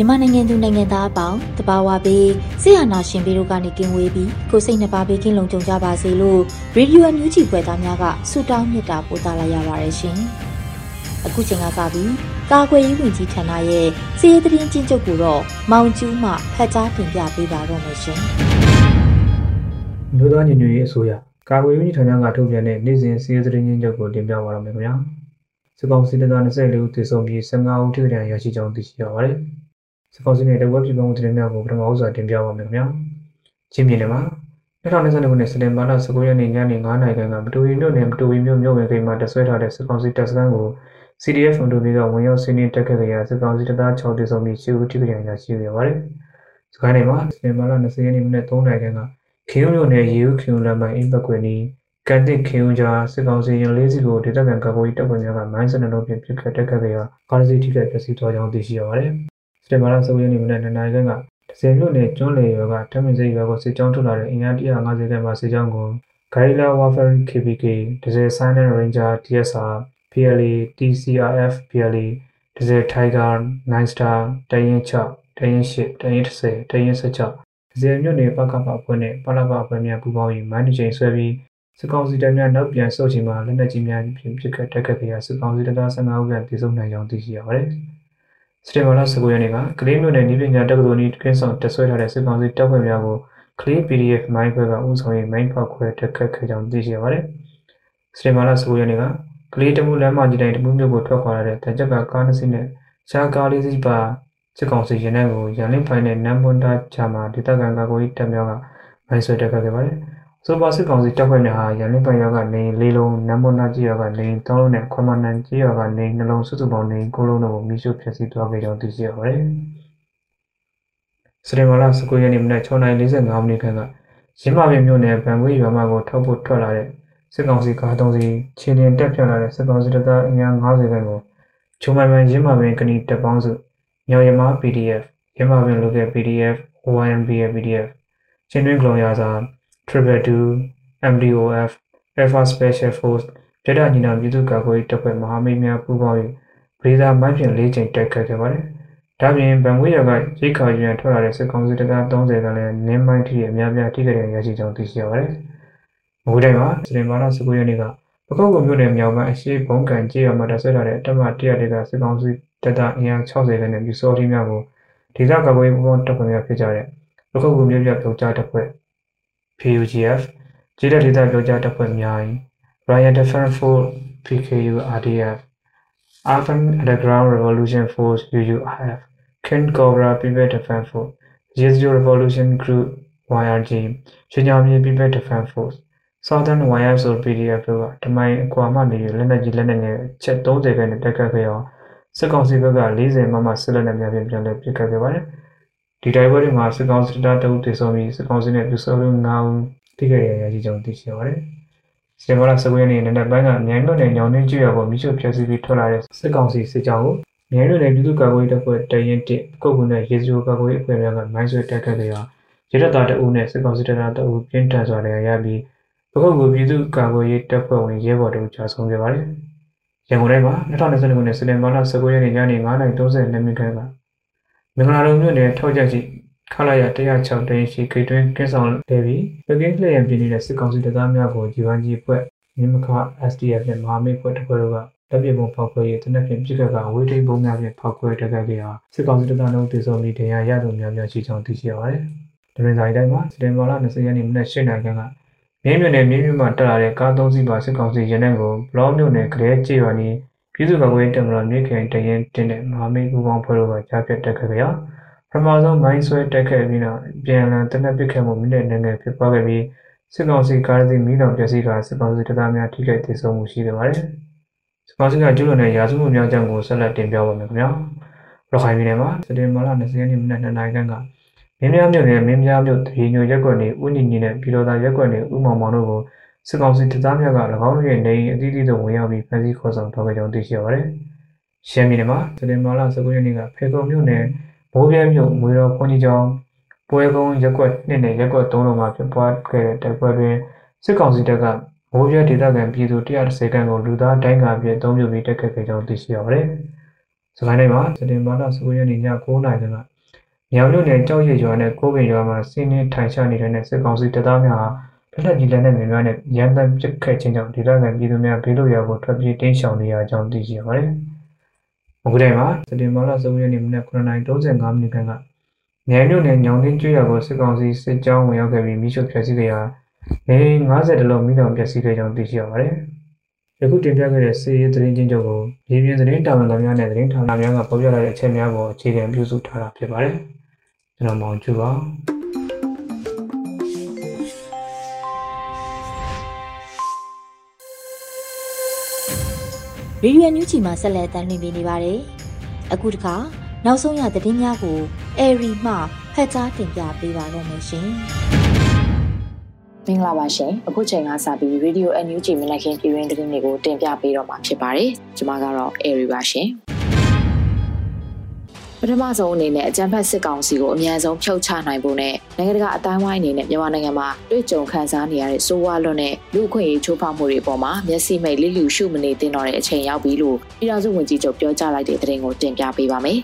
မြန်မာနိုင်ငံသူနိုင်ငံသားအပေါင်းတဘာဝပေးဆရာနာရှင်ပေတို့ကနေကင်းဝေးပြီးကိုစိတ်နှပါပေးကင်းလုံးကြုံကြပါစေလို့ရေဒီယိုအန်ယူဂျီဖွယ်သားများကဆုတောင်းမေတ္တာပို့သလာရပါတယ်ရှင်။အခုချိန်ကစပြီးကာကွယ်ရေးဝန်ကြီးဌာနရဲ့စီးရေးသတင်းချင်းချုပ်ကိုတော့မောင်ကျူးမှဖတ်ကြားတင်ပြပေးပါတော့မယ်ရှင်။မြို့သားညီညွတ်ရေးအစိုးရကာကွယ်ရေးဝန်ကြီးဌာနကထုတ်ပြန်တဲ့နေ့စဉ်စီးရေးသတင်းချင်းချုပ်ကိုတင်ပြပါတော့မယ်ခင်ဗျာ။စကောင်စီတပ်သား24ဦးသေဆုံးပြီး15ဦးထိခိုက်ဒဏ်ရာရရှိကြောင်းသိရှိရပါတယ်။ စကောက်စီနဲ့တဝက်ပြည်ပမှုသတင်းများကိုပထမဦးစွာတင်ပြပါမယ်ခင်ဗျာချင်းပြည်နယ်မှာ2022ခုနှစ်စက်တင်ဘာလ19ရက်နေ့ညနေ9:00နာရီကမတူရီမြို့နယ်မတူရီမြို့မြို့ဝင်ကိန်းမှာတဆွဲထားတဲ့စကောက်စီတပ်စခန်းကို CDF ဖုန်တူဘီကဝင်ရောက်စီးနင်းတက်ခဲ့ကြရာစကောက်စီတပ်သား6တေဆုံးပြီးရှိဦးထိကြရရှိခဲ့ပါတယ်။စကိုင်းနယ်မှာစက်တင်ဘာလ20ရက်နေ့မနက်3:00နာရီကခေယုံမြို့နယ်ရေဦးခေယုံလမ်းမှာအင်းဘက်ကွယ်နီကန်တစ်ခေယုံကြားစစ်ကောင်စီရင်လေးစီကိုဒေသခံကာကွယ်ရေးတပ်ဖွဲ့များကမိုင်းစနလုံးဖြင့်ပစ်ခတ်တက်ခဲ့ကြရာကားစီထိခိုက်ပျက်စီးသွားကြောင်းသိရှိရပါတယ်။ စတင်ဘာလ10ရက်နေ့မနက်2နာရီခန့်ကဒဇယ်မြို့နယ်ကျွန်းလေရွာကထမင်းစိတ်ရွာကိုစစ်ကြောင်းထုတ်လာတဲ့အင်အား150ခန့်မှစစ်ကြောင်းကို Guerrilla Warfare KPK ဒဇယ် Silent Ranger TSR PLA TCRF PLA ဒဇယ် Tiger 9 Star တရင်6တရင်8တရင်30တရင်16ဒဇယ်မြို့နယ်ပကပအဖွဲ့နဲ့ပလပအဖွဲ့များပူးပေါင်းပြီးမိုင်းတစ်ချိန်ဆွဲပြီးစစ်ကောင်စီတပ်များနောက်ပြန်ဆုတ်ချိန်မှာလက်နက်ကြီးများဖြင့်ပစ်ခတ်တိုက်ခတ်ခဲ့ရာစစ်ကောင်စီတပ်သား15ဦးခန့်သေဆုံးနိုင်ကြောင်းသိရှိရပါတယ်။ စတေဘာလ19ရက်နေ့ကကလေးမြို့နယ်နည်းပညာတက္ကသိုလ်နီးကင်းဆောင်တက်ဆွဲထားတဲ့စစ်ကောင်စီတပ်ဖွဲ့များကိုကလေး PDF မိုင်းခွဲကဥဆောင်ရေးမိုင်းဖောက်ခွဲတက်ခတ်ခဲ့ကြောင်းသိရှိရပါတယ်။စတေဘာလ19ရက်နေ့ကကလေးတမှုလမ်းမကြီးတိုင်းတမှုမြို့ကိုထွက်ခွာလာတဲ့တကြက်ကကားနှစ်စီးနဲ့ရှားကားလေးစီးပါစစ်ကောင်စီရင်နှံကိုရန်လင်းဖိုင်နဲ့နမ်ဘွန်တာချာမှာဒေသခံကာကွယ်ရေးတပ်များကမိုင်းဆွဲတက်ခတ်ခဲ့ပါတယ်။ ဆိုပါစစ်ကောင်စီတပ်ဖွဲ့များဟာရန်လင်းပိုင်ရွာကနေလေးလုံးနမ်မွန်နာကြီးရွာကနေသုံးလုံးနဲ့ခွန်မနန်ကြီးရွာကနေနှလုံးစုစုပေါင်းနေကိုလုံးတို့ကိုမိရှုဖျက်ဆီးသွားခဲ့ကြောင်းသိရှိရပါတယ်။စရင်မာလာ19ရက်နေ့မနက်6:45မိနစ်ခန့်ကရင်းမပင်မြို့နယ်ဗန်ဝေးရွာမကိုထောက်ဖို့ထွက်လာတဲ့စစ်ကောင်စီကားသုံးစီခြေလျင်တက်ဖြတ်လာတဲ့စစ်ကောင်စီတပ်သားအင်အား90ခန့်ကိုချုံမိုင်မိုင်ရင်းမပင်ကဏီတပ်ပေါင်းစုညောင်ရမ PDF ရင်းမပင်လူက PDF ONBA PDF ချင်းတွင်းကလောင်ရာစာ Triple 2 MDOF Alpha Special Force ပြည်ထောင်ညီနောင်ပြည်သူ့ကာကွယ်ရေးတပ်ဖွဲ့မဟာမိတ်များပူးပေါင်း၍ဗေဒါမိုင်းဖြင့်၄ချိန်တိုက်ခတ်ခဲ့ပါတယ်။ဒါပြင်ဗန်ငွေရကရိတ်ခါရန်ထွက်လာတဲ့စစ်ကောင်စီတပ်သား30ကလည်းနင်းမိုင်းထိအများများထိခဲ့တဲ့ရရှိကြောင်းသိရှိရပါတယ်။မိုးတိုင်းမှာစတင်မာလာ19ရက်နေ့ကပကောက်ကုံမြို့နယ်မြောက်ပိုင်းအရှိဘုံကန်ကျေးရွာမှာတပ်ဆွဲထားတဲ့အတမ100တွေကစစ်ကောင်စီတပ်သားအင်အား60ခန့်နဲ့ပြူစောတိများကိုဒေသကာကွယ်ရေးပူးပေါင်းတပ်ဖွဲ့များဖြစ်ကြတဲ့ပကောက်ကုံမြို့ပြပြုံကြားတပ်ဖွဲ့ PUGF ဂျေဒဒေသပြောကြားတပ်ဖွဲ့များ Royal Defense Force PKU RDF Urban Underground Revolution Force UUF Ken Cobra People Defense Force Jesu Revolution Group YRG ရွှေညောင်မြေ People Defense Force Southern YSO PDF တို့ကတမိုင်အကွာမှနေလက်နက်ကြီးလက်နက်ငယ်ချက်30ခန်းနဲ့တက်ခတ်ခဲ့အောင်စစ်ကောင်စီဘက်က40မမစစ်လက်နက်များဖြင့်ပြန်လည်ပစ်ခတ်ခဲ့ပါတယ်။ ဒီတိုက်ပွဲတွေမှာစစ်ကောင်စီတပ်တအုပ်တေဆုံးပြီးစစ်ကောင်စီနဲ့ပြူစောလူ9ဦးတိကျရရကြီးကြောင်းသိရှိရပါတယ်။စေမလာစကွေးနေနက်ပိုင်းကမြိုင်မြို့နယ်ညောင်နှင်းကျွော်ပေါ်မိရှုဖျက်ဆီးပြီးထွက်လာတဲ့စစ်ကောင်စီစစ်ကြောင်းကိုမြိုင်မြို့နယ်ပြည်သူ့ကာကွယ်ရေးတပ်ဖွဲ့တရင်တစ်ကုတ်ကုန်းနဲ့ရေစူကာကွယ်ရေးအဖွဲ့များကမိုင်းဆွဲတက်ခဲ့ကြရာရတတာတအုပ်နဲ့စစ်ကောင်စီတပ်သားတအုပ်ပြင်းထန်စွာလည်းရပြီးပခုတ်ကိုပြည်သူ့ကာကွယ်ရေးတပ်ဖွဲ့ဝင်ရဲဘော်တို့ကြာဆုံးခဲ့ပါတယ်။ရန်ကုန်တိုင်းမှာ2022ခုနှစ်စက်တင်ဘာလ19ရက်နေ့ညနေ9:32မိနစ်ခန့်က မင်္ဂလာတုံမြို့နယ်ထောက်ကြရှိခလာရ106တရင်ရှိဂိတ်တွင်းကင်းဆောင်လဲပြီးပကင်းလျက်ပြင်းနေတဲ့စစ်ကောင်စီတပ်သားများကိုဂျီဝမ်ဂျီဖွဲ့မြင်းမခ SDF နဲ့မဟာမိတ်ဖွဲ့တစ်ဖွဲ့တို့ကလက်ပြပုံဖောက်ခွဲရေးတနက်ဖြန်ပြစ်ခတ်ကအဝေးထိန်ပုံများဖြင့်ဖောက်ခွဲတက်ခဲ့ခဲ့ရာစစ်ကောင်စီတပ်သားတို့တည်ဆုံပြီးတရားရသူများများရှိကြောင်းသိရှိရပါတယ်။ဒရင်ဆိုင်တိုင်းမှာစတင်ဘာလ20ရက်နေ့မနက်၈နာရီခန့်ကမြင်းမြွနယ်မြင်းမြွမှာတက်လာတဲ့ကား၃စီးပါစစ်ကောင်စီရဲနှက်ကိုဘလော့မြို့နယ်ကလေးကျေးရွာနီး ပြည်သူ့ကာကွယ်ရေးတပ်မတော်မြေခင်တရင်တင်တဲ့မဟာမိတ်ပူးပေါင်းဖွဲ့တို့ကကြားဖြတ်တက်ခဲ့ကြရာပထမဆုံးမိုင်းဆွဲတက်ခဲ့ပြီးနောက်ပြန်လည်တနက်ပစ်ခတ်မှုမိနစ်နဲ့ငယ်ဖြစ်ပွားခဲ့ပြီးစစ်ကောင်စီကားစီမိလောင်ပျက်စီးကစစ်ကောင်စီတပ်သားများထိခိုက်ဒေဆုံးမှုရှိခဲ့ပါတယ်။စစ်ကောင်စီကကျူးလွန်တဲ့ရာဇဝတ်မှုများကြောင့်ကိုဆက်လက်တင်ပြပါမယ်ခင်ဗျာ။ရခိုင်ပြည်နယ်မှာစတင်မာလာ20ရက်နေ့မနက်2နာရီခန့်ကမင်းများမြို့နယ်မင်းများမြို့တရေညိုရက်ကွက်နေဦးညီညီနဲ့ပြည်တော်သားရက်ကွက်နေဦးမောင်မောင်တို့ကို စစ်ကောင်စီတပ်သားများက၎င်းတို့ရဲ့နေအိမ်အသီးသီးသို့ဝင်ရောက်ပြီးဖမ်းဆီးခေါ်ဆောင်ထားကြကြောင်းသိရှိရပါတယ်။ရှမ်းပြည်နယ်မှာစတင်မာလာ19ရက်နေ့ကဖေကုံမြို့နယ်မိုးပြဲမြို့ငွေတော်ခွန်ကြီးကျောင်းပွဲကုန်းရက်ကွက်နှစ်နဲ့ရက်ကွက်သုံးလုံးမှာဖြစ်ပွားခဲ့တဲ့တိုက်ပွဲတွင်စစ်ကောင်စီတပ်ကမိုးပြဲဒေသခံပြည်သူ130ခန့်ကိုလူသားတိုင်းကာပြည့်အုံပြုပြီးတက်ခတ်ခဲ့ကြောင်းသိရှိရပါတယ်။စကိုင်းတိုင်းမှာစတင်မာလာ19ရက်နေ့ည9:00နာရီကမြောင်မြို့နယ်ကြောက်ရည်ရွာနဲ့ကိုးပင်ရွာမှာစီးနှင်းထိုင်ချနေတဲ့စစ်ကောင်စီတပ်သားများဟာ လက်လက်ကြီးလက်နဲ့များနဲ့ရန်တမ်းပစ်ခတ်ခြင်းကြောင့်ဒေသခံပြည်သူများဘေးလွတ်ရာကိုထွက်ပြေးတိမ်းရှောင်နေရကြောင်းသိရှိရပါတယ်။အခုတိုင်မှာစတင်မာလာ19ရက်နေ့မနက်9:35မိနစ်ခန့်ကနယ်မြို့နယ်ညောင်တင်းကျွော်ကိုစစ်ကောင်စီစစ်ကြောင်းဝင်ရောက်ခဲ့ပြီးမိရှုဖျက်ဆီးခဲ့ရာနေ50လုံးမိလောင်ပျက်စီးခဲ့ကြောင်းသိရှိရပါတယ်။ယခုတင်ပြခဲ့တဲ့စီးရေးသတင်းချင်းချုပ်ကိုရင်းမြစ်သတင်းတာဝန်ခံများနဲ့သတင်းဌာနများကဖော်ပြလိုက်တဲ့အချက်များကိုအခြေခံပြုစုထားတာဖြစ်ပါတယ်။ကျွန်တော်မောင်ကျူပါ။။ ရေဒီယိုအန်ယူဂျီမှာဆက်လက်အသံလွှင့်ပေးနေပါတယ်။အခုတခါနောက်ဆုံးရသတင်းများကိုအေရီမှဖတ်ကြားတင်ပြပေးပါတော့မယ်ရှင်။မင်္ဂလာပါရှင်အခုချိန်ကစပြီး Radio NUG မနက်ခင်းပြည်တွင်းသတင်းတွေကိုတင်ပြပေးတော့မှာဖြစ်ပါတယ်ကျွန်မကတော့ Airy ပါရှင် ပထမဆုံးအနေနဲ့အကြံဖက်စစ်ကောင်စီကိုအများဆုံးဖြုတ်ချနိုင်ဖို့နဲ့နိုင်ငံတကာအတိုင်းဝိုင်းအနေနဲ့မြန်မာနိုင်ငံမှာတွေ့ကြုံခံစားနေရတဲ့စိုးဝါလွတ်တဲ့လူအခွင့်အရေးချိုးဖောက်မှုတွေအပေါ်မှာမျက်စိမိတ်လိလူရှုမနေသင့်တော့တဲ့အချိန်ရောက်ပြီလို့ပြည်ထောင်စုဝန်ကြီးချုပ်ပြောကြားလိုက်တဲ့သတင်းကိုတင်ပြပေးပါမယ်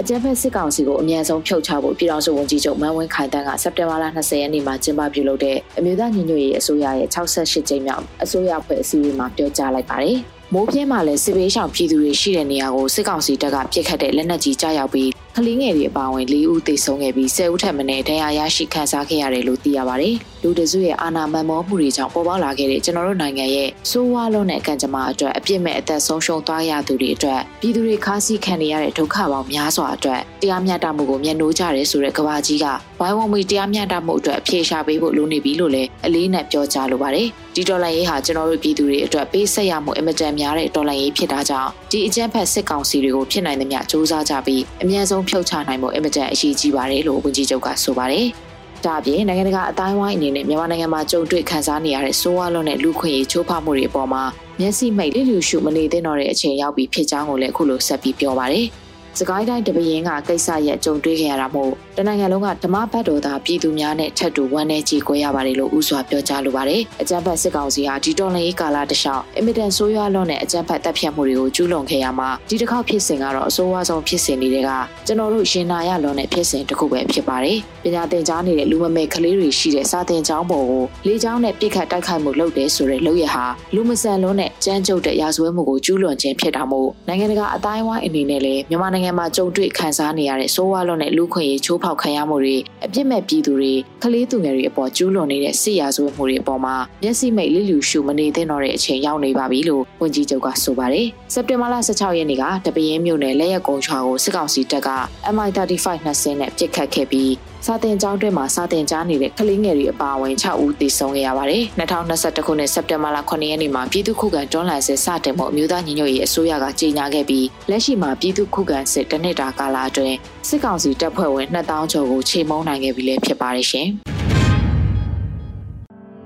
အကြံဖက်စစ်ကောင်စီကိုအမြန်ဆုံးဖြုတ်ချဖို့ပြည်ထောင်စုဝန်ကြီးချုပ်မန်ဝင်းခိုင်တန်းကစက်တင်ဘာလ20ရက်နေ့မှာကျင်းပပြုလုပ်တဲ့အမျိုးသားညီညွတ်ရေးအစိုးရရဲ့68ကြိမ်မြောက်အစိုးရဖွဲ့အစည်းအဝေးမှာပြောကြားလိုက်ပါတယ်။ မိုးပြင်းမှာလည်းစစ်ဘေးရှောင်ပြည်သူတွေရှိတဲ့နေရာကိုစစ်ကောင်စီတပ်ကပြစ်ခတ်တဲ့လက်နက်ကြီးကြားရောက်ပြီးကလေးငယ်တွေအပါအဝင်၄ဦးသေဆုံးခဲ့ပြီး၁၀ဦးထပ်မံဒဏ်ရာရရှိခံစားခဲ့ရတယ်လို့သိရပါတယ်။လူတစုရဲ့အာဏာမန်မောမှုတွေကြောင့်ပေါ်ပေါက်လာခဲ့တဲ့ကျွန်တော်တို့နိုင်ငံရဲ့ဆိုးဝါးလုံးတဲ့ကံကြမ္မာအတွက်အပြစ်မဲ့အသက်ဆုံးရှုံးသွားရသူတွေအတွက်ပြည်သူတွေခါးစည်းခံနေရတဲ့ဒုက္ခပေါင်းများစွာအတွက်တရားမျှတမှုကိုမျက်နှိုးကြရဲဆိုတဲ့ကဘာကြီးကဝိုင်းဝန်းပြီးတရားမျှတမှုအတွက်အပြေရှားပေးဖို့လိုနေပြီလို့လည်းအလေးနက်ပြောကြားလိုပါတယ်။ဒီဒေါ်လာရေးဟာကျွန်တော်တို့ပြည်သူတွေအတွက်ပေးဆက်ရမှုအင်မတန်များတဲ့ဒေါ်လာရေးဖြစ်တာကြောင့်ဒီအကြမ်းဖက်စစ်ကောင်စီတွေကိုဖြစ်နိုင်သမျှစူးစမ်းကြပြီးအများဆုံးဖြုတ်ချနိုင်ဖို့အင်မတန်အရေးကြီးပါတယ်လို့ဝန်ကြီးချုပ်ကဆိုပါတယ်။ဒါအပြင်နိုင်ငံတကာအတိုင်းဝိုင်းအနေနဲ့မြန်မာနိုင်ငံမှာကြုံတွေ့ခံစားနေရတဲ့ဆိုးဝါးလွန်တဲ့လူခွင့်ရေးချိုးဖောက်မှုတွေအပေါ်မှာမျက်စိမိတ်လျှူရှုမနေသင့်တော့တဲ့အချိန်ရောက်ပြီဖြစ်ကြောင်းကိုလည်းအခုလိုဆက်ပြီးပြောပါတယ်။ စကိုင်းတိုင်းတပရင်ကကိစ္စရဲ့ကြုံတွေ့ခဲ့ရတာမို့တနိုင်ငံလုံးကဓမ္မဘတ်တော်သားပြည်သူများနဲ့ထပ်တူဝမ်းနေကြည်ကွဲရပါတယ်လို့ဥစွာပြောကြားလိုပါတယ်။အကြမ်းဖက်စစ်ကောင်စီဟာဒီတော်လှန်ရေးကာလတလျှောက်အင်မတန်ဆိုးရွားလွန်းတဲ့အကြမ်းဖက်တပ်ဖြတ်မှုတွေကိုကျူးလွန်ခဲ့ရမှာဒီတစ်ခေါက်ဖြစ်စဉ်ကတော့အဆိုးဝါးဆုံးဖြစ်စဉ်တွေကကျွန်တော်တို့ရှင်နာရလွန်တဲ့ဖြစ်စဉ်တစ်ခုပဲဖြစ်ပါတယ်။ပညာသင်ကြားနေတဲ့လူမမဲကလေးတွေရှိတဲ့စာသင်ကျောင်းပေါ်ကိုလေကျောင်းနဲ့ပြစ်ခတ်တိုက်ခိုက်မှုလုပ်တယ်ဆိုတဲ့လုပ်ရဟာလူမဆန်လွန်းတဲ့ကြမ်းကြုတ်တဲ့ရာဇဝဲမှုကိုကျူးလွန်ခြင်းဖြစ်တာမို့နိုင်ငံတကာအတိုင်းအဝိုင်းအနေနဲ့လည်းမြန်မာနိုင်ငံမှာကြုံတွေ့ခံစားနေရတဲ့ဆိုးဝါးလွန်တဲ့လူခွင့်ရေးချိုးဖောက်ခံရမှုတွေအပြစ်မဲ့ပြည်သူတွေကလေးသူငယ်တွေအပေါ်ကျူးလွန်နေတဲ့စစ်ရာဇဝတ်မှုတွေအပေါ်မှာမျက်စိမိတ်လိလူရှုမနေသင့်တော့တဲ့အချိန်ရောက်နေပါပြီလို့ဝန်ကြီးချုပ်ကဆိုပါတယ်။စက်တင်ဘာလ16ရက်နေ့ကတပင်းမြို့နယ်လက်ရက်ကုန်းချွာကိုစစ်ကောင်စီတပ်က MI35 နှစ်စင်းနဲ့ပစ်ခတ်ခဲ့ပြီး စာတင်ကျောင်းတွင်မှာစာတင်ကြားနေတဲ့ကလေးငယ်တွေအပါအဝင်6ဦးသေဆုံးခဲ့ရပါတယ်။2021ခုနှစ်စက်တင်ဘာလ9ရက်နေ့မှာပြည်သူ့ခုခံတွန်းလှန်စစ်စတင်မှုအမျိုးသားညီညွတ်ရေးအစိုးရကကြေညာခဲ့ပြီးလက်ရှိမှာပြည်သူ့ခုခံစစ်တစ်နှစ်တာကာလအတွင်းစစ်ကောင်စီတပ်ဖွဲ့ဝင်2000ကျော်ကိုချေမှုန်းနိုင်ခဲ့ပြီလည်းဖြစ်ပါတယ်ရှင်။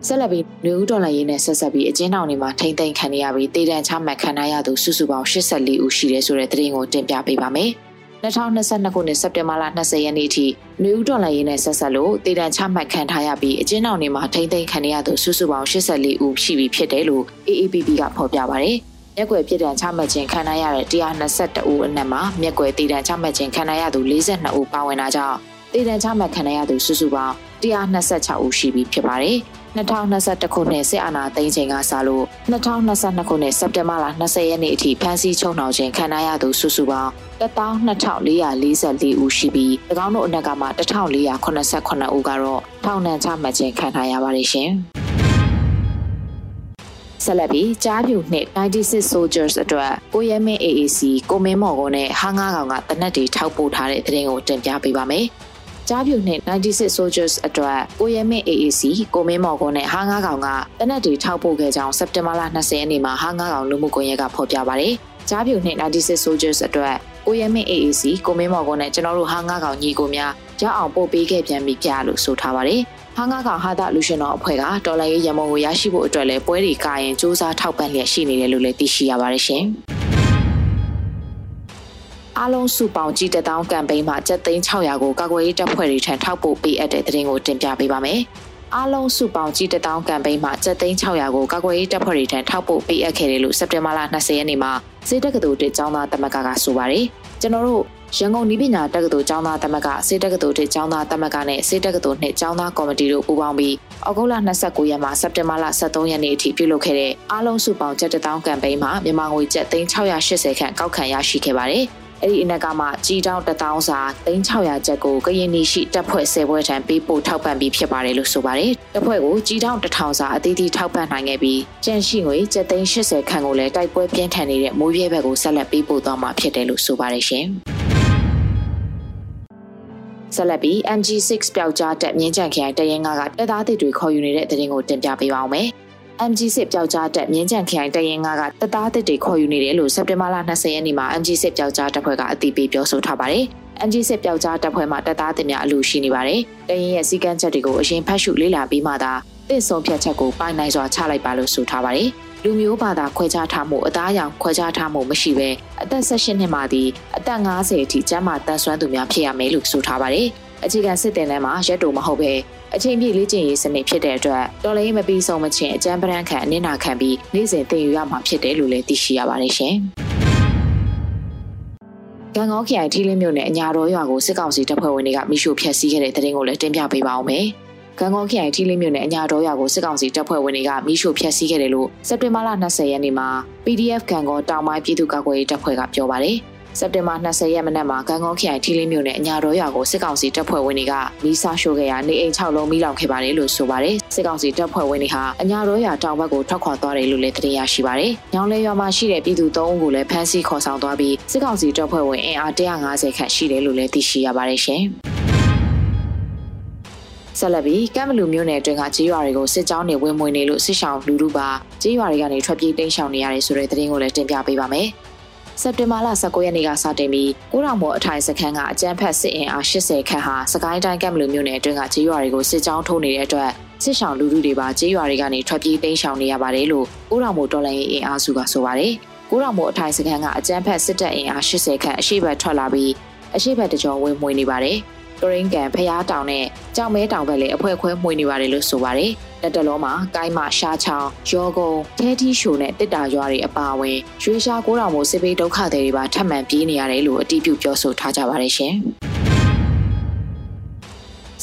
ဆက်လက်ပြီးလူဦးဒေါ်လာရေးနဲ့ဆက်ဆက်ပြီးအကျဉ်းထောင်တွေမှာထိမ့်သိမ်းခံရပြီးတည်တံ့ချမှတ်ခံရသူစုစုပေါင်း84ဦးရှိတယ်ဆိုတဲ့သတင်းကိုတင်ပြပေးပါမယ်။ 2022ခုနှစ်စက်တင်ဘာလ20ရက်နေ့ထိနယူးဒေါ်လာရင်းနဲ့ဆက်ဆက်လို့တည်တံချမှတ်ခံထားရပြီးအကျဉ်းထောင်တွေမှာထိမ့်သိမ်းခံရသူစုစုပေါင်း84ဦးရှိပြီဖြစ်တယ်လို့ AAPP ကဖော်ပြပါရယ်။မျက်ကွယ်ပြည်တံချမှတ်ခြင်းခံရတဲ့122ဦးအနက်မှာမျက်ကွယ်တည်တံချမှတ်ခြင်းခံရသူ42ဦးပါဝင်တာကြောင့်တည်တံချမှတ်ခံရသူစုစုပေါင်း126ဦးရှိပြီဖြစ်ပါတယ်။ 2021ခုနှစ်စစ်အာဏာသိမ်းချိန်ကစလို့2022ခုနှစ်စက်တင်ဘာလ20ရက်နေ့အထိဖမ်းဆီးချုပ်နှောင်ခြင်းခံရသူစုစုပေါင်း12444ဦးရှိပြီး၎င်းတို့အနက်ကမှ1489ဦးကတော့ထောင်ဒဏ်ချမှတ်ခြင်းခံထားရပါတယ်ရှင်။ဆက်လက်ပြီးကြားပြူနှစ်96 soldiers အတွက်ကိုရဲမင်း AAC ကိုမင်းမော်ကုန်းနဲ့ဟာငါးကောင်ကတနက်တွေထောက်ပို့ထားတဲ့သတင်းကိုတင်ပြပေးပါမယ်။ ကြားပြူနှစ်96 soldiers အတွက်ကိုရဲမင်း AAC ကိုမင်းမော်ကုန်းနဲ့ဟာငါးကောင်ကတနက်တွေထောက်ပို့ခဲ့ကြောင်းစက်တင်ဘာလ20ရက်နေ့မှာဟာငါးကောင်လူမှုကွန်ရက်ကဖော်ပြပါရယ်။ကြားပြူနှစ်96 soldiers အတွက်ကိုရဲမင်း AAC ကိုမင်းမော်ကုန်းနဲ့ကျွန်တော်တို့ဟာငါးကောင်ညီကိုများရအောင်ပို့ပေးခဲ့ပြန်ပြီပြလို့ဆိုထားပါရယ်။ဟာငါကောင်ဟာတာလူရှင်တော်အဖွဲ့ကတော်လိုင်းရေးရမုံကိုရရှိဖို့အတွက်လည်းပွဲတွေကရင်စ조사ထောက်ပံ့လျက်ရှိနေတယ်လို့လည်းသိရှိရပါတယ်ရှင်။ အားလုံးစုပေါင်းကြီးတထောင်ကမ်ပိန်းမှာ7သိန်း600ကိုကာကွယ်ရေးတပ်ဖွဲ့တွေထံထောက်ပို့ပေးအပ်တဲ့သတင်းကိုတင်ပြပေးပါမယ်။အားလုံးစုပေါင်းကြီးတထောင်ကမ်ပိန်းမှာ7သိန်း600ကိုကာကွယ်ရေးတပ်ဖွဲ့တွေထံထောက်ပို့ပေးအပ်ခဲ့တယ်လို့စက်တင်ဘာလ20ရက်နေ့မှာစေတက္ကသိုလ်တစ်ကျောင်းသားတမကကဆိုပါတယ်။ကျွန်တော်တို့ရန်ကုန်နီးပညာတက္ကသိုလ်ကျောင်းသားသမဂ္ဂစေတက္ကသိုလ်တစ်ကျောင်းသားသမဂ္ဂနဲ့စေတက္ကသိုလ်နှစ်ကျောင်းသားကော်မတီတို့ပူးပေါင်းပြီးဩဂုတ်လ29ရက်မှစက်တင်ဘာလ23ရက်နေ့အထိပြုလုပ်ခဲ့တဲ့အားလုံးစုပေါင်း7တောင်းကမ်ပိန်းမှာမြန်မာငွေကျပ်3680ခန့်ကောက်ခံရရှိခဲ့ပါတယ်။ အဲ့ဒီအနက်ကမှကြီးတောင်း1000စာ3600ကျပ်ကိုကရင်နီရှိတပ်ဖွဲ့10ဘွဲထံပေးပို့ထောက်ပံ့ပြီးဖြစ်ပါတယ်လို့ဆိုပါတယ်။တပ်ဖွဲ့ကိုကြီးတောင်း1000စာအသီးသီးထောက်ပံ့နိုင်ခဲ့ပြီးကျန်ရှိငွေ780ခန့်ကိုလည်းတိုက်ပွဲပြင်းထန်နေတဲ့မိုးရဲဘက်ကိုဆက်လက်ပေးပို့သွားမှာဖြစ်တယ်လို့ဆိုပါတယ်ရှင်။ဆက်လက်ပြီး MG6 ပျောက်ကြားတက်မြင်းကြံခရိုင်တရင်ကတက်သားတစ်တွေခေါ်ယူနေတဲ့တဲ့ရင်ကိုတင်ပြပေးပါောင်းမယ်။ MG6 ပျောက်ကြားတက်မြင်းကြံခရိုင်တရင်ကတက်သားတစ်တွေခေါ်ယူနေတယ်လို့စက်တင်ဘာလ20ရက်နေ့မှာ MG6 ပျောက်ကြားတပ်ဖွဲ့ကအသိပေးပြောဆိုထားပါတယ်။ MG6 ပျောက်ကြားတပ်ဖွဲ့မှာတက်သားတစ်များအလူရှိနေပါတယ်။တရင်ရဲ့စီကန်းချက်တွေကိုအရင်ဖတ်ရှုလေ့လာပြီးမှသာတင့်ဆုံးဖြတ်ချက်ကိုပိုင်နိုင်စွာချလိုက်ပါလို့ဆိုထားပါတယ်။လူမျိုးဘာသာခွဲခြားထားမှုအသားအရောင်ခွဲခြားထားမှုမရှိဘဲအသက်16နှစ်မှသည်အသက်50အထိကျန်းမာတန်ဆွမ်းသူများဖြစ်ရမယ်လို့ဆိုထားပါတယ်။အခြေခံစစ်တင်တန်းမှာရက်တိုမဟုတ်ပဲ အချိန်ပြည့်လေ့ကျင့်ရေးစနစ်ဖြစ်တဲ့အတွက်တော်လေးမပြီးဆုံးမချင်းအကျန်းပရန်ခံအနစ်နာခံပြီးနေ့စဉ်သင်ယူရမှာဖြစ်တယ်လို့လည်းသိရှိရပါတယ်ရှင်။ကံကောခရိုင်ထီးလင်းမြို့နယ်အညာတော်ရွာကိုစစ်ကောင်စီတပ်ဖွဲ့ဝင်တွေကမိရှုဖျက်ဆီးခဲ့တဲ့တဲ့ရင်ကိုလည်းတင်ပြပေးပါအောင်မယ်။ကံကောခရိုင်ထီလင်းမြို့နယ်အညာတော်ရွာကိုစစ်ကောင်စီတပ်ဖွဲ့ဝင်တွေကမိရှို့ဖျက်ဆီးခဲ့တယ်လို့စက်တင်ဘာလ20ရက်နေ့မှာ PDF ကံကောတောင်ပိုင်းပြည်သူ့ကာကွယ်ရေးတပ်ဖွဲ့ကပြောပါတယ် စက်တင်ဘာ20ရက်မနက်မှာကံကောခရိုင်ထီလင်းမြို့နယ်အညာတော်ရွာကိုစစ်ကောင်စီတပ်ဖွဲ့ဝင်တွေကမီးစားရှို့ခဲ့ရာနေအိမ်6လုံးမီးလောင်ခဲ့ပါတယ်လို့ဆိုပါတယ်စစ်ကောင်စီတပ်ဖွဲ့ဝင်တွေဟာအညာတော်ရွာတောင်ဘက်ကိုထွက်ခွာသွားတယ်လို့လည်းသိရရှိပါတယ်။ညောင်လဲရွာမှာရှိတဲ့ပြည်သူ3ဦးကိုလည်းဖမ်းဆီးခေါ်ဆောင်သွားပြီးစစ်ကောင်စီတပ်ဖွဲ့ဝင်အင်အား150ခန့်ရှိတယ်လို့လည်းသိရှိရပါတယ်ရှင်။ဆက်လက်ပြီးကမ်ဘလူမြို့နယ်အတွင်းကကြေးရွာတွေကိုစစ်ကြောင်းတွေဝင်မွေနေလို့စစ်ဆောင်လူလူပါကြေးရွာတွေကနေထွက်ပြေးတိမ်းရှောင်နေရတယ်ဆိုတဲ့သတင်းကိုလည်းတင်ပြပေးပါမယ်။ စက်တင်ဘာလ19ရက်နေ့ကစတင်ပြီးကိုရောင်မော်အထိုင်စခန်းကအကြမ်းဖက်စစ်အင်အား80ခန့်ဟာစကိုင်းတိုင်းကမ်ဘလူမြို့နယ်အတွင်းကကြေးရွာတွေကိုစစ်ကြောင်းထိုးနေတဲ့အတွက်စစ်ဆောင်လူလူတွေပါကြေးရွာတွေကနေထွက်ပြေးတိမ်းရှောင်နေရပါတယ်လို့ကိုရောင်မော်တော်လိုင်းအင်အားစုကဆိုပါတယ်။ကိုရောင်မော်အထိုင်စခန်းကအကြမ်းဖက်စစ်တပ်အင်အား80ခန့်အရှိတ်ထွက်လာပြီးအရှိတ်တကြောဝင်မွေနေပါတယ်။ကရင်းကန်ဖျားတောင်နဲ့ကြောင်မဲတောင်ဘက်လည်းအဖွဲခွဲမှွေနေပါတယ်လို့ဆိုပါတယ်။ လက်တလုံးမှာကိုင်းမရှားချောင်းရောကုံခဲတီရှိုနဲ့တစ်တာရွာတွေအပါအဝင်ရွှေရှားကိုးတောင်မို့စစ်ပေးဒုက္ခတွေပါထပ်မံပြေးနေရတယ်လို့အတိပြုပြောဆိုထားကြပါတယ်ရှင်။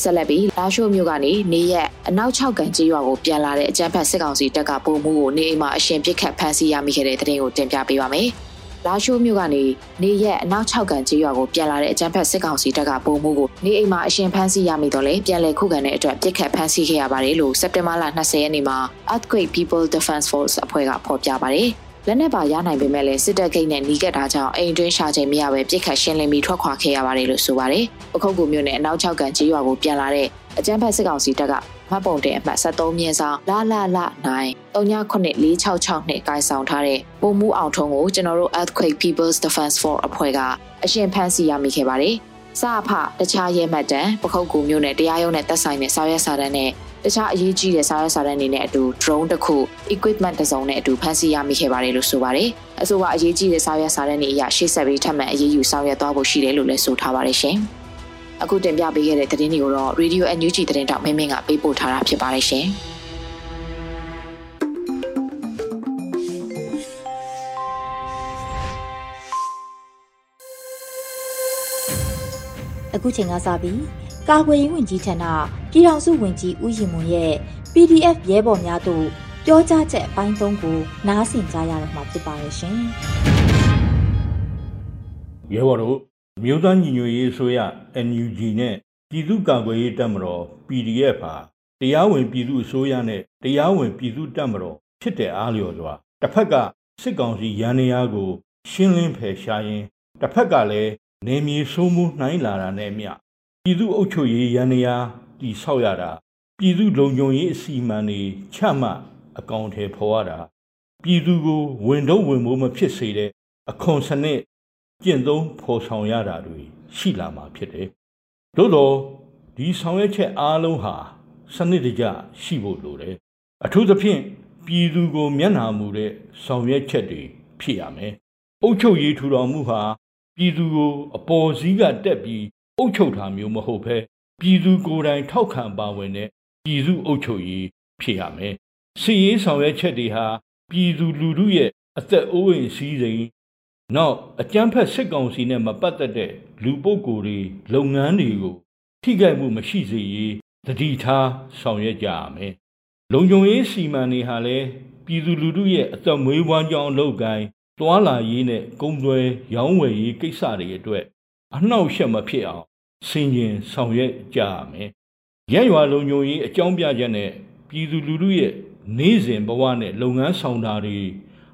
ဆက်လက်ပြီးလာရှိုးမြို့ကနေနေရက်အနောက်6ကန်ကြီးရွာကိုပြန်လာတဲ့အကြမ်းဖက်စစ်ကောင်စီတပ်ကပုံမှုကိုနေအိမ်မှာအရှင်ပစ်ခတ်ဖမ်းဆီးရမိခဲ့တဲ့တဲ့တင်ကိုတင်ပြပေးပါမယ်။ လာရှိုးမြို့ကနေနေရက်အနောက်6ကန်ကျေးရွာကိုပြန်လာတဲ့အကြမ်းဖက်စစ်ကောင်စီတပ်ကပုံမှုကိုနေအိမ်မှာအရှင်ဖမ်းဆီးရမိတော့လေပြန်လည်ခုခံတဲ့အတွက်ပြစ်ခတ်ဖမ်းဆီးခဲ့ရပါတယ်လို့စက်တင်ဘာလ20ရက်နေ့မှာ Earthquake People Defense Force အဖွဲ့ကဖော်ပြပါတယ်လက်နက်ပါရနိုင်ပေမဲ့လည်းစစ်တပ်ဂိတ်နဲ့နီးကပ်တာကြောင့်အိမ်တွင်းရှာချိန်မရပဲပြစ်ခတ်ရှင်းလင်းပြီးထွက်ခွာခဲ့ရပါတယ်လို့ဆိုပါတယ်။ပခုတ်ကူမြို့နယ်အနောက်6ကန်ကျေးရွာကိုပြန်လာတဲ့အကြမ်းဖက်စစ်ကောင်စီတပ်က မှတ်ပုံတင်အမှတ်73မြင်းဆောင်လာလာလာ9 394662နဲ့ကိုင်ဆောင်ထားတဲ့ပုံမှုအောင်ထုံးကိုကျွန်တော်တို့ Earthquake People's Defense Force အဖွဲ့ကအရှင်ဖမ်းဆီးရမိခဲ့ပါတယ်။စအဖတခြားရဲမှတ်တမ်းပခုတ်ကူမျိုးနဲ့တရားရုံးနဲ့သက်ဆိုင်တဲ့စာရွက်စာတမ်းနဲ့တခြားအရေးကြီးတဲ့စာရွက်စာတမ်းတွေနဲ့အတူ drone တစ်ခု equipment တစ်စုံနဲ့အတူဖမ်းဆီးရမိခဲ့ပါတယ်လို့ဆိုပါတယ်။အဆိုပါအရေးကြီးတဲ့စာရွက်စာတမ်းတွေအရရှေ့ဆက်ပြီးထပ်မံအရေးယူဆောင်ရွက်သွားဖို့ရှိတယ်လို့လည်းဆိုထားပါတယ်ရှင်။ အခုတင်ပြပေးခဲ့တဲ့သတင်းတွေကိုတော့ Radio NUG သတင်းတောက်မင်းမင်းကပေးပို့ထားတာဖြစ်ပါတယ်ရှင်။အခုချိန်ကစပြီးကာကွယ်ရေးဝန်ကြီးဌာနပြည်ထောင်စုဝန်ကြီးဦးရင်မွန်ရဲ့ PDF ရဲဘော်များတို့ပြောကြားချက်အပိုင်း၃ကိုနားဆင်ကြရတော့မှာဖြစ်ပါရဲ့ရှင်ရဲဘော်တို့ မြို့သားညီညွတ်ရေးအစိုးရ NUG နဲ့ပြည်သူ့ကာကွယ်ရေးတပ်မတော် PDF ဟာတရားဝင်ပြည်သူ့အစိုးရနဲ့တရားဝင်ပြည်သူ့တပ်မတော်ဖြစ်တဲ့အားလျော်စွာတစ်ဖက်ကစစ်ကောင်စီရန်နေရာကို ရှင်းလင်းဖယ်ရှားရင်းတစ်ဖက်ကလည်းနေမြေဆိုးမှုနှိုင်းလာတာနဲ့မျှပြည်သူ့အုပ်ချုပ်ရေးရန်နေရာတည်ဆောက်ရတာပြည်သူလုံခြုံရေးအစီအမံတွေချမှတ်အကောင့်ထဲဖော်ရတာပြည်သူကိုဝင်တော့ဝင်မိုးမဖြစ်စေတဲ့အခွန်စနစ် ကျင့်သုံးဖော်ဆောင်ရတာတွေရှိလာမှာဖြစ်တယ်။သို့တော့ဒီဆောင်ရွက်ချက်အားလုံးဟာစနစ်တကျရှိဖို့လိုတယ်။အထူးသဖြင့်ပြည်သူကိုမျက်နှာမူတဲ့ဆောင်ရွက်ချက်တွေဖြစ်ရမယ်။အုပ်ချုပ်ရေးထူထောင်မှုဟာပြည်သူကိုအပေါ်စီးကတက်ပြီးအုပ်ချုပ်တာမျိုးမဟုတ်ဘဲပြည်သူကိုယ်တိုင်ထောက်ခံပါဝင်တဲ့ပြည်သူအုပ်ချုပ်ရေးဖြစ်ရမယ်။စီရေးဆောင်ရွက်ချက်တွေဟာပြည်သူလူထုရဲ့အသက်အိုးအိမ်စည်းစိမ် နောက်အကြမ်းဖက်စစ်ကောင်စီနဲ့မပတ်သက်တဲ့လူပုဂ္ဂိုလ်တွေလုပ်ငန်းတွေကိုထိခိုက်မှုမရှိစေရေးတတိထားဆောင်ရွက်ကြရမယ်။လုံခြုံရေးစီမံတွေဟာလည်းပြည်သူလူထုရဲ့အသက်မွေးဝမ်းကြောင်းအလုပ်ကိုင်းတွာလာရေးနဲ့ကုန်သွယ်ရောင်းဝယ်ရေးကိစ္စတွေအတွက်အနှောက်အယှက်မဖြစ်အောင်ဆင်ခြင်ဆောင်ရွက်ကြရမယ်။ရက်ရွာလုံခြုံရေးအကြောင်းပြချက်နဲ့ပြည်သူလူထုရဲ့နေ့စဉ်ဘဝနဲ့လုပ်ငန်းဆောင်တာတွေ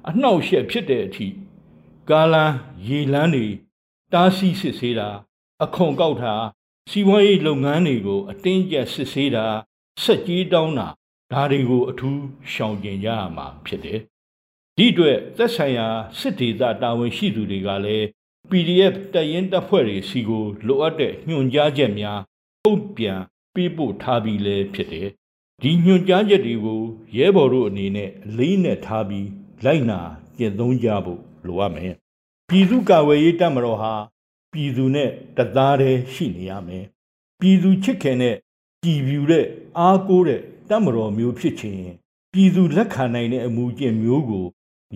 အနှောက်အယှက်ဖြစ်တဲ့အထိ ကာလန်ရေလန်းတွေတားဆီးစစ်ဆေးတာအခွန်ကောက်တာစီးပွားရေးလုပ်ငန်းတွေကိုအတင်းကျပ်စစ်ဆေးတာဆက်ကြီးတောင်းတာဒါတွေကိုအထူးရှောင်ကျဉ်ကြရမှာဖြစ်တယ်။ဒီအတွက်သက်ဆိုင်ရာစစ်ဒေသတာဝန်ရှိသူတွေကလည်း PDF တပ်ရင်းတပ်ဖွဲ့တွေစီကိုလိုအပ်တဲ့ညွှန်ကြားချက်များပုံပြန်ပေးပို့ထားပြီးလည်းဖြစ်တယ်။ဒီညွှန်ကြားချက်တွေကိုရဲဘော်တို့အနေနဲ့အလေးနဲ့ထားပြီးလိုက်နာကျင့်သုံးကြဖို့ လိုအပ်မယ်။ပြည်သူ့ကာကွယ်ရေးတပ်မတော်ဟာပြည်သူနဲ့တသားတည်းရှိနေရမယ်။ပြည်သူချစ်ခင်တဲ့ကြည်ပြူတဲ့အားကိုးတဲ့တပ်မတော်မျိုးဖြစ်ခြင်းပြည်သူလက်ခံနိုင်တဲ့အမှုကျင့်မျိုးကို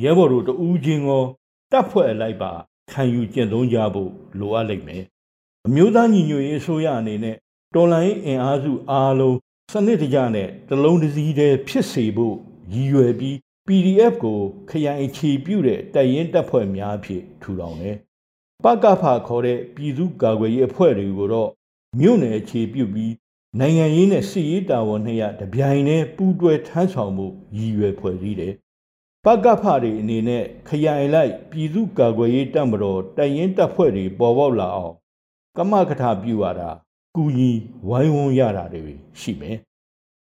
ရဲဘော်တို့တဦးချင်းရောတပ်ဖွဲ့လိုက်ပါခံယူကျင့်သုံးကြဖို့လိုအပ်လိမ့်မယ်။အမျိုးသားညီညွတ်ရေးအစိုးရအနေနဲ့တော်လှန်ရေးအင်အားစုအားလုံးစနစ်တကျနဲ့တလုံးတစည်းတည်းဖြစ်စေဖို့ရည်ရွယ်ပြီး PDF ကိုခရိုင်အခြေပြုတဲ့တပ်ရင်းတပ်ဖွဲ့များဖြင့်ထူထောင်တယ်။ပကဖခေါ်တဲ့ပြည်သူ့ကာကွယ်ရေးအဖွဲ့တွေကိုတော့မြို့နယ်အခြေပြုပြီးနိုင်ငံရေးနဲ့စစ်ရေးတာဝန်နှစ်ရတပြိုင်တည်းပူးတွဲထမ်းဆောင်မှုရည်ရွယ်ဖွဲ့စည်းတယ်။ပကဖတွေအနေနဲ့ခရိုင်လိုက်ပြည်သူ့ကာကွယ်ရေးတပ်မတော်တပ်ရင်းတပ်ဖွဲ့တွေပေါ်ပေါက်လာအောင်ကမကထပြုရတာကူညီဝိုင်းဝန်းရတာတွေရှိမယ်။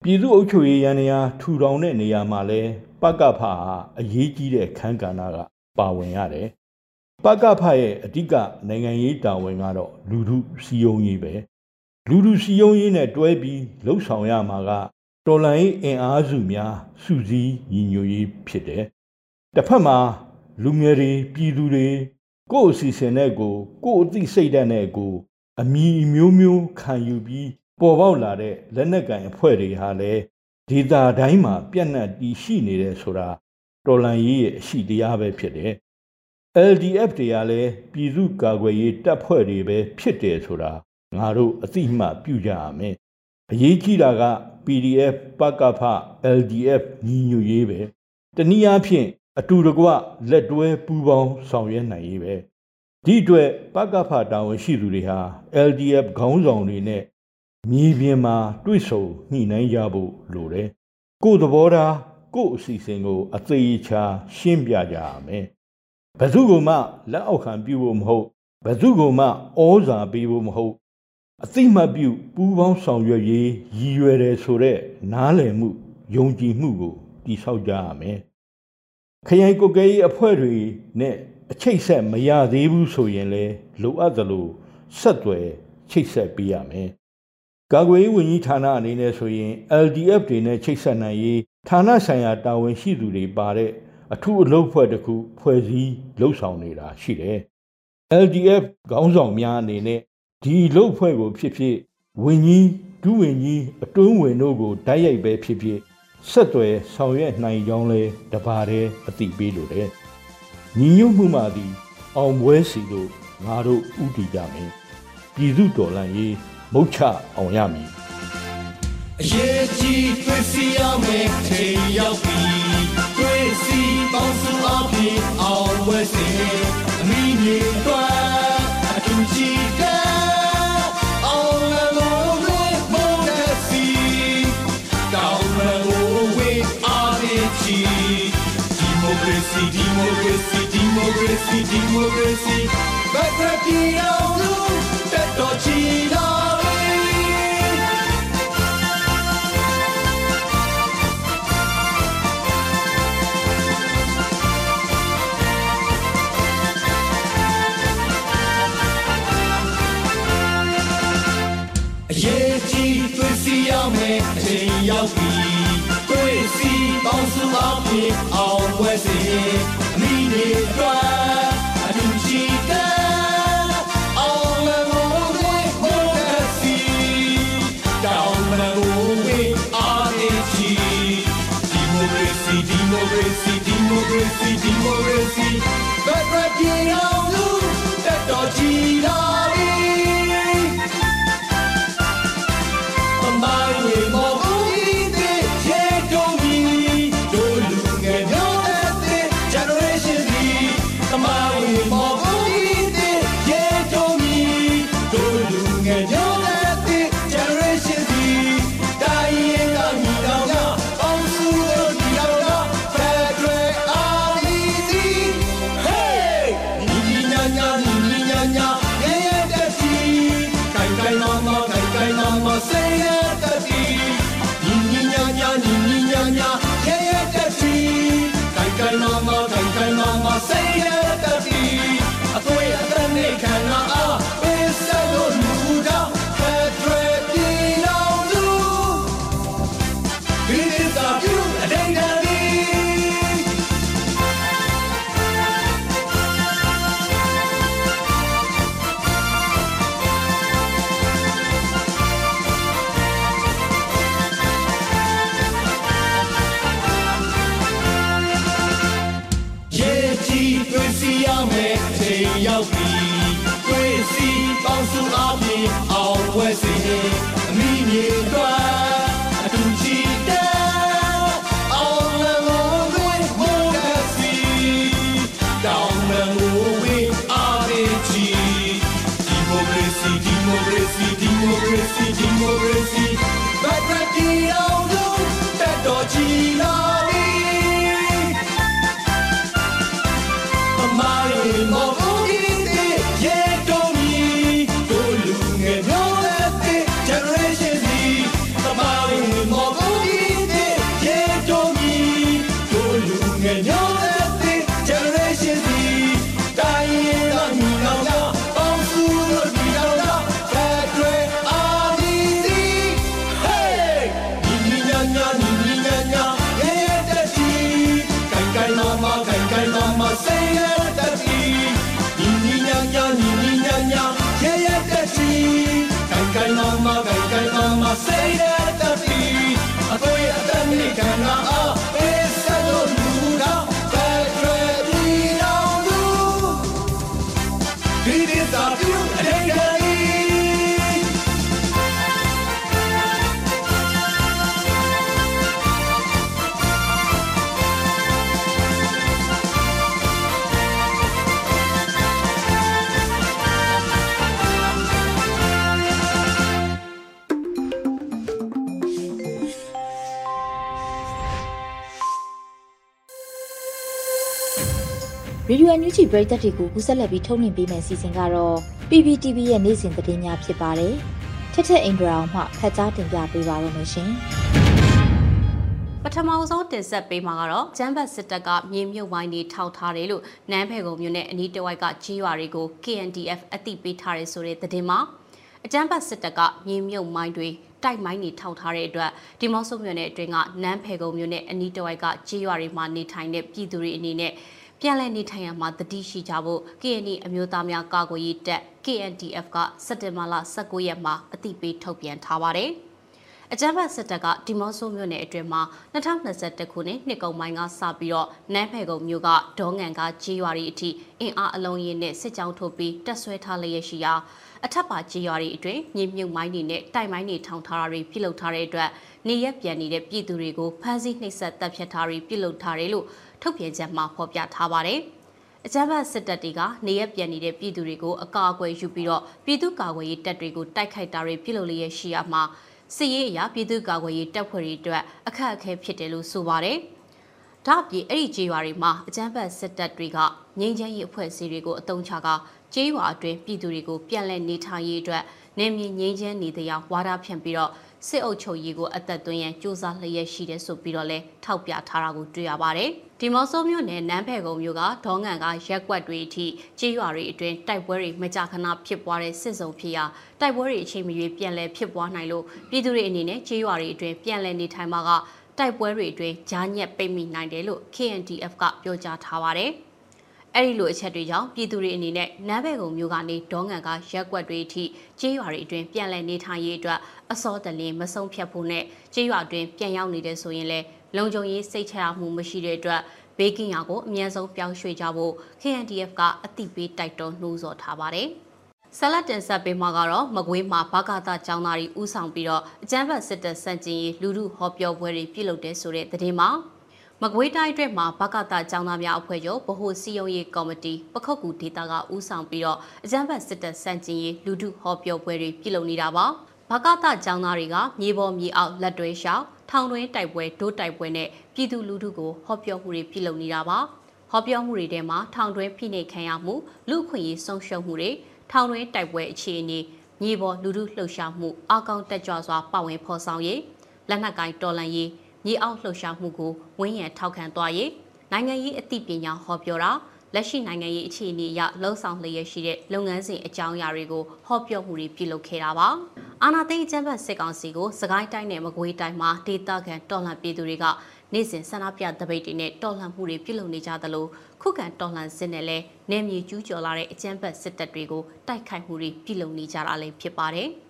ပြည်သူ့အုပ်ချုပ်ရေးရန်ရာထူထောင်တဲ့နေရာမှာလဲပကဖဟာအရေးကြီးတဲ့ခန်းကဏ္ဍကပါဝင်ရတယ်။ပကဖရဲ့အဓိကနိုင်ငံရေးတာဝန်ကတော့လူထုစီယုံရေးပဲ။လူထုစီယုံရေးနဲ့တွဲပြီးလှုပ်ဆောင်ရမှာကတော်လှန်ရေးအင်အားစုများစုစည်းညီညွတ်ရေးဖြစ်တယ်။တစ်ဖက်မှာလူငယ်တွေပြည်သူတွေကိုယ့်အစီအစဉ်နဲ့ကိုကိုယ့်အသိစိတ်ဓာတ်နဲ့ကိုအမီမျိုးမျိုးခံယူပြီး ပေါ်ပေါက်လာတဲ့လက်နက်ကင်အဖွဲ့တွေဟာလည်းဒေတာတိုင်းမှာပြန့်နှံ့တည်ရှိနေတယ်ဆိုတာတော်လန်ရေးရဲ့အရှိတရားပဲဖြစ်တယ်။ LDF တွေကလည်းပြည်သူ့ကာကွယ်ရေးတပ်ဖွဲ့တွေပဲဖြစ်တယ်ဆိုတာငါတို့အသိမှပြုကြရမယ်။အရေးကြီးတာက PDF ပကဖ LDF ညီညွတ်ရေးပဲ။တနည်းအားဖြင့်အတူတကွလက်တွဲပူးပေါင်းဆောင်ရွက်နိုင်ရေးပဲ။ဒီအတွက်ပကဖတာဝန်ရှိသူတွေဟာ LDF ခေါင်းဆောင်တွေနဲ့ မြေပြင်မှာတွေ့ဆုံညှိနှိုင်းကြဖို့လိုတယ်။ကိုယ်သဘောထားကိုယ်အစီအစဉ်ကိုအသေးချာရှင်းပြကြရမယ်။ဘယ်သူကမှလက်အောက်ခံပြုဖို့မဟုတ်ဘယ်သူကမှဩဇာပေးဖို့မဟုတ်အသိမှတ်ပြုပူးပေါင်းဆောင်ရွက်ရေးရည်ရွယ်တယ်ဆိုတဲ့နားလည်မှုယုံကြည်မှုကိုတည်ဆောက်ကြရမယ်။ခရိုင်ကိုကဲရေးအဖွဲ့တွေနဲ့အချိတ်ဆက်မရသေးဘူးဆိုရင်လေလိုအပ်သလိုဆက်သွယ်ချိတ်ဆက်ပေးရမယ်။ ကာကွယ်ရေးဝန်ကြီးဌာနအနေနဲ့ဆိုရင် LDF တွေနဲ့ချိတ်ဆက်နိုင်ရေးဌာနဆိုင်ရာတာဝန်ရှိသူတွေပါတဲ့အထူးအလုပ်ဖွဲ့တစ်ခုဖွဲ့စည်းလှုပ်ဆောင်နေတာရှိတယ်။ LDF ခေါင်းဆောင်များအနေနဲ့ဒီလုပ်ဖွဲ့ကိုဖြစ်ဖြစ်ဝန်ကြီးဒုဝန်ကြီးအတွင်းဝင်တို့ကိုတိုက်ရိုက်ပဲဖြစ်ဖြစ်ဆက်သွယ်ဆောင်ရွက်နိုင်ကြောင်းလဲတပါးတည်းအသိပေးလိုတယ်။ညီညွတ်မှုမှသည် အောင်ပွဲစီတို့ငါတို့ဥတီကြမယ်။ပြည်သူတော်လှန်ရေး မုတ်ချအောင်ရမည်အရေးကြီးတွေ့စီရမယ်ချိန်ရောက်ပြီတွေ့စီပေါင်းစုအဖြစ်အောင်ဝဲစေအမိမြေတော့အတူချီကအောင်လလို့ဝဲမောဒစီကောင်းလလို့ဝဲအားချီဒီမိုကရေစီဒီမိုကရေစီဒီမိုကရေစီဒီမိုကရေစီဘက်ခရီးအောင်လို့တက်တော်ချီလာမယ်အချိန်ရောက်ပြီတွေ့ စီပေါင်းစုအဖြစ်အောင်ပွဲစီအမိတွေအတွက်အတူ ရေဒီယိုအန်ယူ ဂျီပရိသတ်တွေကိုကူးဆက်လက်ပြီးထုတ်လွှင့်ပေးမယ့်အစီအစဉ်ကတော့ PPTV ရဲ့နေ့စဉ်သတင်းများဖြစ်ပါတယ်။ထက်ထက်အင်ဒရာအောင်မှဖတ်ကြားတင်ပြပေးပါရမရှင်။ပထမဆုံးတင်ဆက်ပေးမှာကတော့ဂျမ်ဘတ်စစ်တပ်ကမြေမြုပ်ဝိုင်းတွေထောက်ထားတယ်လို့နန်းဖယ်ကုံမြို့နယ်အနီးတစ်ဝိုက်ကကြီးရွာတွေကို KNDF အသိပေးထားတယ်ဆိုတဲ့သတင်းမှာအကြမ်းဖက်စစ်တပ်ကမြေမြုပ်မိုင်းတွေတိုက်မိုင်းတွေထောက်ထားတဲ့အတွက်ဒီမော့ဆိုမြို့နယ်အတွင်းကနန်းဖယ်ကုံမြို့နယ်အနီးတစ်ဝိုက်ကကြီးရွာတွေမှာနေထိုင်တဲ့ပြည်သူတွေအနေနဲ့ ပြန်လည်နေထိုင်ရမှာတတိရှိကြဖို့ KNI အမျိုးသားများကာကွယ်ရေးတပ် KNDF ကစက်တင်ဘာလ19ရက်မှာအသိပေးထုတ်ပြန်ထားပါတယ်။အကြမ်းဖက်စစ်တပ်ကဒီမော့ဆိုမြို့နယ်အတွင်းမှာ2021ခုနှစ်နှစ်ကုန်ပိုင်းကစပြီးတော့နန်းဖယ်ကုံမြို့ကဒေါငံကကြီးရွာတွေအထိအင်အားအလုံးရင်းနဲ့စစ်ကြောင်းထုတ်ပြီးတက်ဆွဲထားလျက်ရှိရာအထက်ပါကြီးရွာတွေအတွင်းမြေမြုပ်မိုင်းတွေနဲ့တိုက်မိုင်းတွေထောင်ထားတာတွေပြုလုပ်ထားတဲ့အတွက်နေရက်ပြန်နေတဲ့ပြည်သူတွေကိုဖမ်းဆီးနှိပ်စက်တပ်ဖြတ်ထားတွေပြုလုပ်ထားတယ်လို့ ထုတ်ပြန်ချက်မှာဖော်ပြထားပါတယ်။အကြမ်းဖက်စစ်တပ်တွေကနေရက်ပြန်နေတဲ့ပြည်သူတွေကိုအကာအကွယ်ယူပြီးတော့ပြည်သူ့ကာကွယ်ရေးတပ်တွေကိုတိုက်ခိုက်တာတွေပြုလုပ်လျက်ရှိရမှာစစ်ရေးအရာပြည်သူ့ကာကွယ်ရေးတပ်ဖွဲ့တွေအတွက်အခက်အခဲဖြစ်တယ်လို့ဆိုပါတယ်။ဒါ့အပြင်အဲ့ဒီကြေးရွာတွေမှာအကြမ်းဖက်စစ်တပ်တွေကငင်းချမ်းရေးအဖွဲ့အစည်းတွေကိုအုံချကကြေးရွာအတွင်းပြည်သူတွေကိုပြန်လည်နေထိုင်ရေးအတွက်နေမြေငင်းချမ်းနေတဲ့အဝါဒဖြန့်ပြီးတော့ စစ်အုပ်ချုပ်ရေးကိုအသက်သွင်းရန်စ조사လျက်ရှိတယ်ဆိုပြီးတော့လဲထောက်ပြထားတာကိုတွေ့ရပါတယ်။ဒီမော့ဆိုမြို့နယ်နန်းဖဲကုံမြို့ကဒေါငံကရက်ကွက်တွေအထိကြေးရွာတွေအတွင်းတိုက်ပွဲတွေမကြာခဏဖြစ်ပွားတဲ့စစ်စုံဖြစ်ရာတိုက်ပွဲတွေအချိန်မရွေးပြန်လည်ဖြစ်ပွားနိုင်လို့ပြည်သူတွေအနေနဲ့ကြေးရွာတွေအတွင်းပြန်လည်နေထိုင်မှာကတိုက်ပွဲတွေအတွင်းကြားညက်ပိတ်မိနိုင်တယ်လို့ KNDF ကပြောကြားထားပါတယ်။ အဲ့ဒီလိုအချက်တွေကြောင့်ပြည်သူတွေအနေနဲ့နန်းဘဲကုံမျိုးကနေဒေါငံကရက်ကွက်တွေအထိကျေးရွာတွေအတွင်းပြန်လည်နေထိုင်ရေးအတွက်အစောတလင်းမဆုံးဖြတ်ဖို့နဲ့ကျေးရွာအတွင်းပြန်ရောက်နေတဲ့ဆိုရင်လည်းလုံခြုံရေးစိတ်ချရမှုမရှိတဲ့အတွက်ဘေးကင်းရာကိုအမြဲဆုံးပြောင်းရွှေ့ကြဖို့ KNDF ကအသိပေးတိုက်တွန်းနှိုးဆော်ထားပါတယ်။ဆလတ်တင်ဆက်ပေးမှာကတော့မကွေးမှာဘကတာကျောင်းသားတွေဥဆောင်ပြီးတော့အကြမ်းဖက်စစ်တပ်စန့်ကျင်ရေးလူမှုဟောပြောပွဲတွေပြုလုပ်တဲ့ဆိုတဲ့သတင်းမှာ မကွေးတိုင်းအတွက်မှာဘကတာကျောင်းသားများအဖွဲ့ချုပ်ဗဟိုစီယုံရေးကော်မတီပခုတ်ကူဒေတာကဦးဆောင်ပြီးတော့အကြမ်းဖက်စစ်တပ်စန့်ကျင်ရေးလူထုဟောပြောပွဲတွေပြုလုပ်နေတာပါဘကတာကျောင်းသားတွေကမြေပေါ်မြေအောက်လက်တွဲရှောက်ထောင်တွင်းတိုက်ပွဲဒိုးတိုက်ပွဲနဲ့ပြည်သူလူထုကိုဟောပြောမှုတွေပြုလုပ်နေတာပါဟောပြောမှုတွေထဲမှာထောင်တွင်းဖိနှိပ်ခံရမှုလူခွင့်ရေးဆုံးရှုံးမှုတွေထောင်တွင်းတိုက်ပွဲအခြေအနေမြေပေါ်လူထုလှုပ်ရှားမှုအကောင့်တက်ကြွစွာပါဝင်ဖော်ဆောင်ရေးလက်နက်ကိုင်တော်လှန်ရေး မြေအောက်လှုပ်ရှားမှုကိုဝင်းရံထောက်ခံသွားရေးနိုင်ငံရေးအသိပညာဟောပြောတာလက်ရှိနိုင်ငံရေးအခြေအနေအရလှုံ့ဆော်လျက်ရှိတဲ့လုပ်ငန်းစဉ်အကြောင်းအရာတွေကိုဟောပြောမှုတွေပြုလုပ်ခဲ့တာပါ။အာနာသိန်းကျန်းဖတ်စစ်ကောင်စီကိုစကိုင်းတိုင်းနဲ့မကွေးတိုင်းမှာဒေသခံတော်လှန်ပြည်သူတွေကနေ့စဉ်ဆန္ဒပြတပိတ်တွေနဲ့တော်လှန်မှုတွေပြုလုပ်နေကြသလိုခုခံတော်လှန်စစ်နဲ့လည်းနေမြေကျူးကျော်လာတဲ့အကြမ်းဖက်စစ်တပ်တွေကိုတိုက်ခိုက်မှုတွေပြုလုပ်နေကြတာလည်းဖြစ်ပါတယ်။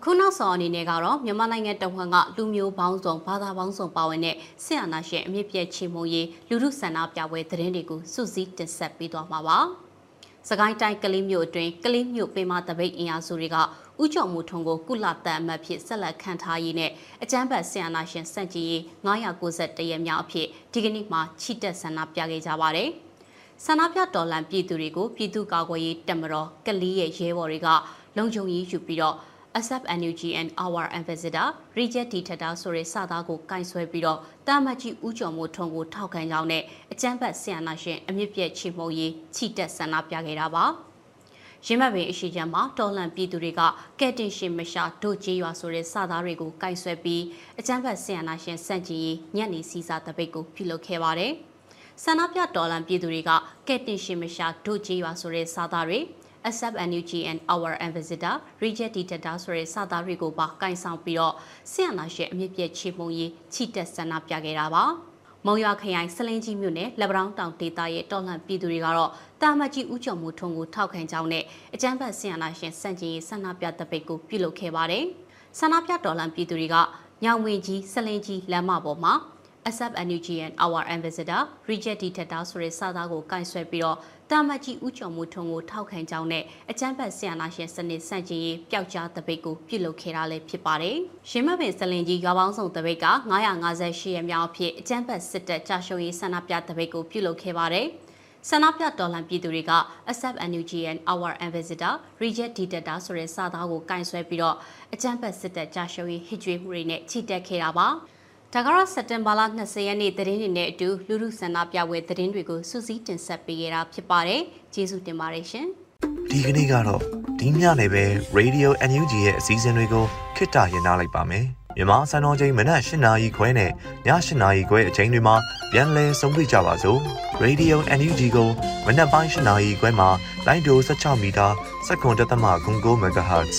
အခုနောက်ဆုံးအနေနဲ့ကတော့မြန်မာနိုင်ငံတဝန်းကလူမျိုးပေါင်းစုံဘာသာပေါင်းစုံပါဝင်တဲ့ဆင်အာနာရှင်အမြင့်ပြည့်ချေမှုရေးလူထုဆန္ဒပြပွဲသတင်းတွေကိုစုစည်းတင်ဆက်ပေးသွားမှာပါ။စကိုင်းတိုင်းကလေးမျိုးအတွင်းကလေးမျိုးပင်မတပိတ်အင်အားစုတွေကဥကြုံမှုထုံကိုကုလတန်အမတ်ဖြစ်ဆက်လက်ခံထားရေးနဲ့အကြမ်းဖက်ဆင်အာနာရှင်စန့်ကျင်ရေး991ရက်မြောက်အဖြစ်ဒီကနေ့မှချီတက်ဆန္ဒပြခဲ့ကြပါတယ်။ဆန္ဒပြတော်လှန်ပြည်သူတွေကိုပြည်သူ့ကာကွယ်ရေးတပ်မတော်ကလေးရဲ့ရဲဘော်တွေကလုံခြုံရေးယူပြီးတော့ ASAP NUG and our ambassador Reject Dictator ဆိုတဲ့စာသားကိုကင်ဆွဲပြီးတော့တာမတ်ကြီးဦးကျော်မိုးထွန်းကိုထောက်ခံကြောင်းနဲ့အကြမ်းဖက်ဆီယနာရှင်အမြင့်ပြည့်ချီမှုရေးချီတက်ဆန္ဒပြခဲ့တာပါရင်းမပင်အရှိချမ်းမှာတော်လန်ပြည်သူတွေကကဲတင်ရှင်မရှာဒိုကျေးရွာဆိုတဲ့စာသားတွေကိုကင်ဆွဲပြီးအကြမ်းဖက်ဆီယနာရှင်စန့်ကျင်ရေးညနေစီစာတပိတ်ကိုပြုလုပ်ခဲ့ပါတယ်ဆန္ဒပြတော်လန်ပြည်သူတွေကကဲတင်ရှင်မရှာဒိုကျေးရွာဆိုတဲ့စာသားတွေ accept NUG and our ambassador reject dictator ဆိုတဲ့စာသားတွေကိုပါကင်ဆောင်ပြီးတော့ဆီယနာရဲ့အမြင့်ပြည့်ချေမှုရေးချီတက်ဆန္ဒပြခဲ့တာပါမုံရွာခရိုင်စလင်းကြီးမြို့နယ်လက်ပတောင်းတောင်ဒေသရဲ့တော်လှန်ပြည်သူတွေကတော့တာမကြီးဦးကျော်မိုးထွန်းကိုထောက်ခံကြောင်းနဲ့အကြမ်းဖက်ဆီယနာရှင်စန့်ကျင်ရေးဆန္ဒပြတပိတ်ကိုပြုလုပ်ခဲ့ပါတယ်။ဆန္ဒပြတော်လှန်ပြည်သူတွေကညောင်ဝင်ကြီးစလင်းကြီးလမ်းမပေါ်မှာ ASAP NUG and our ambassador reject dictator ဆိုတဲ့စာသားကိုကင်ဆယ်ပြီးတော့ တာမတ်ကြီးဦးကျော်မိုးထွန်းကိုထောက်ခံကြောင်းနဲ့အကြမ်းဖက်ဆီယနာရှင်စနစ်ဆန့်ကျင်ရေးပျောက်ကြားတပိတ်ကိုပြုလုပ်ခဲ့တာလည်းဖြစ်ပါတယ်။ရင်းမပင်စလင်ကြီးရွာပေါင်းစုံတပိတ်က958ရက်မြောက်အဖြစ်အကြမ်းဖက်စစ်တပ်ကြာရှုံးရေးဆန္ဒပြတပိတ်ကိုပြုလုပ်ခဲ့ပါတယ်။ဆန္ဒပြတော်လှန်ပြည်သူတွေက ASAP NUG and our ambassador reject dictator ဆိုတဲ့စာသားကိုကင်ဆယ်ပြီးတော့အကြမ်းဖက်စစ်တပ်ကြာရှုံးရေးဟစ်ကြွေးမှုတွေနဲ့ချီတက်ခဲ့တာပါ။ ဒါကတော့စက်တင်ဘာလ20ရက်နေ့သတင်းတွေနဲ့အတူလူလူဆန္ဒပြပွဲသတင်းတွေကိုစူးစီးတင်ဆက်ပေးရတာဖြစ်ပါတယ်။ကျေးဇူးတင်ပါတယ်ရှင်။ဒီကနေ့ကတော့ဒီညနေပဲ Radio NUG ရဲ့အစည်းအဝေးကိုခਿੱတရရလိုက်ပါမယ်။မြန်မာစံတော်ချိန်မနက်၈နာရီခွဲနဲ့ည၈နာရီခွဲအချိန်တွေမှာပြန်လည်ဆုံးဖြတ်ကြပါစို့။ Radio NUG ကိုမနက်ပိုင်း၈နာရီခွဲမှာလိုင်းဒို16မီတာစက္ကန့်တသမ9 MHz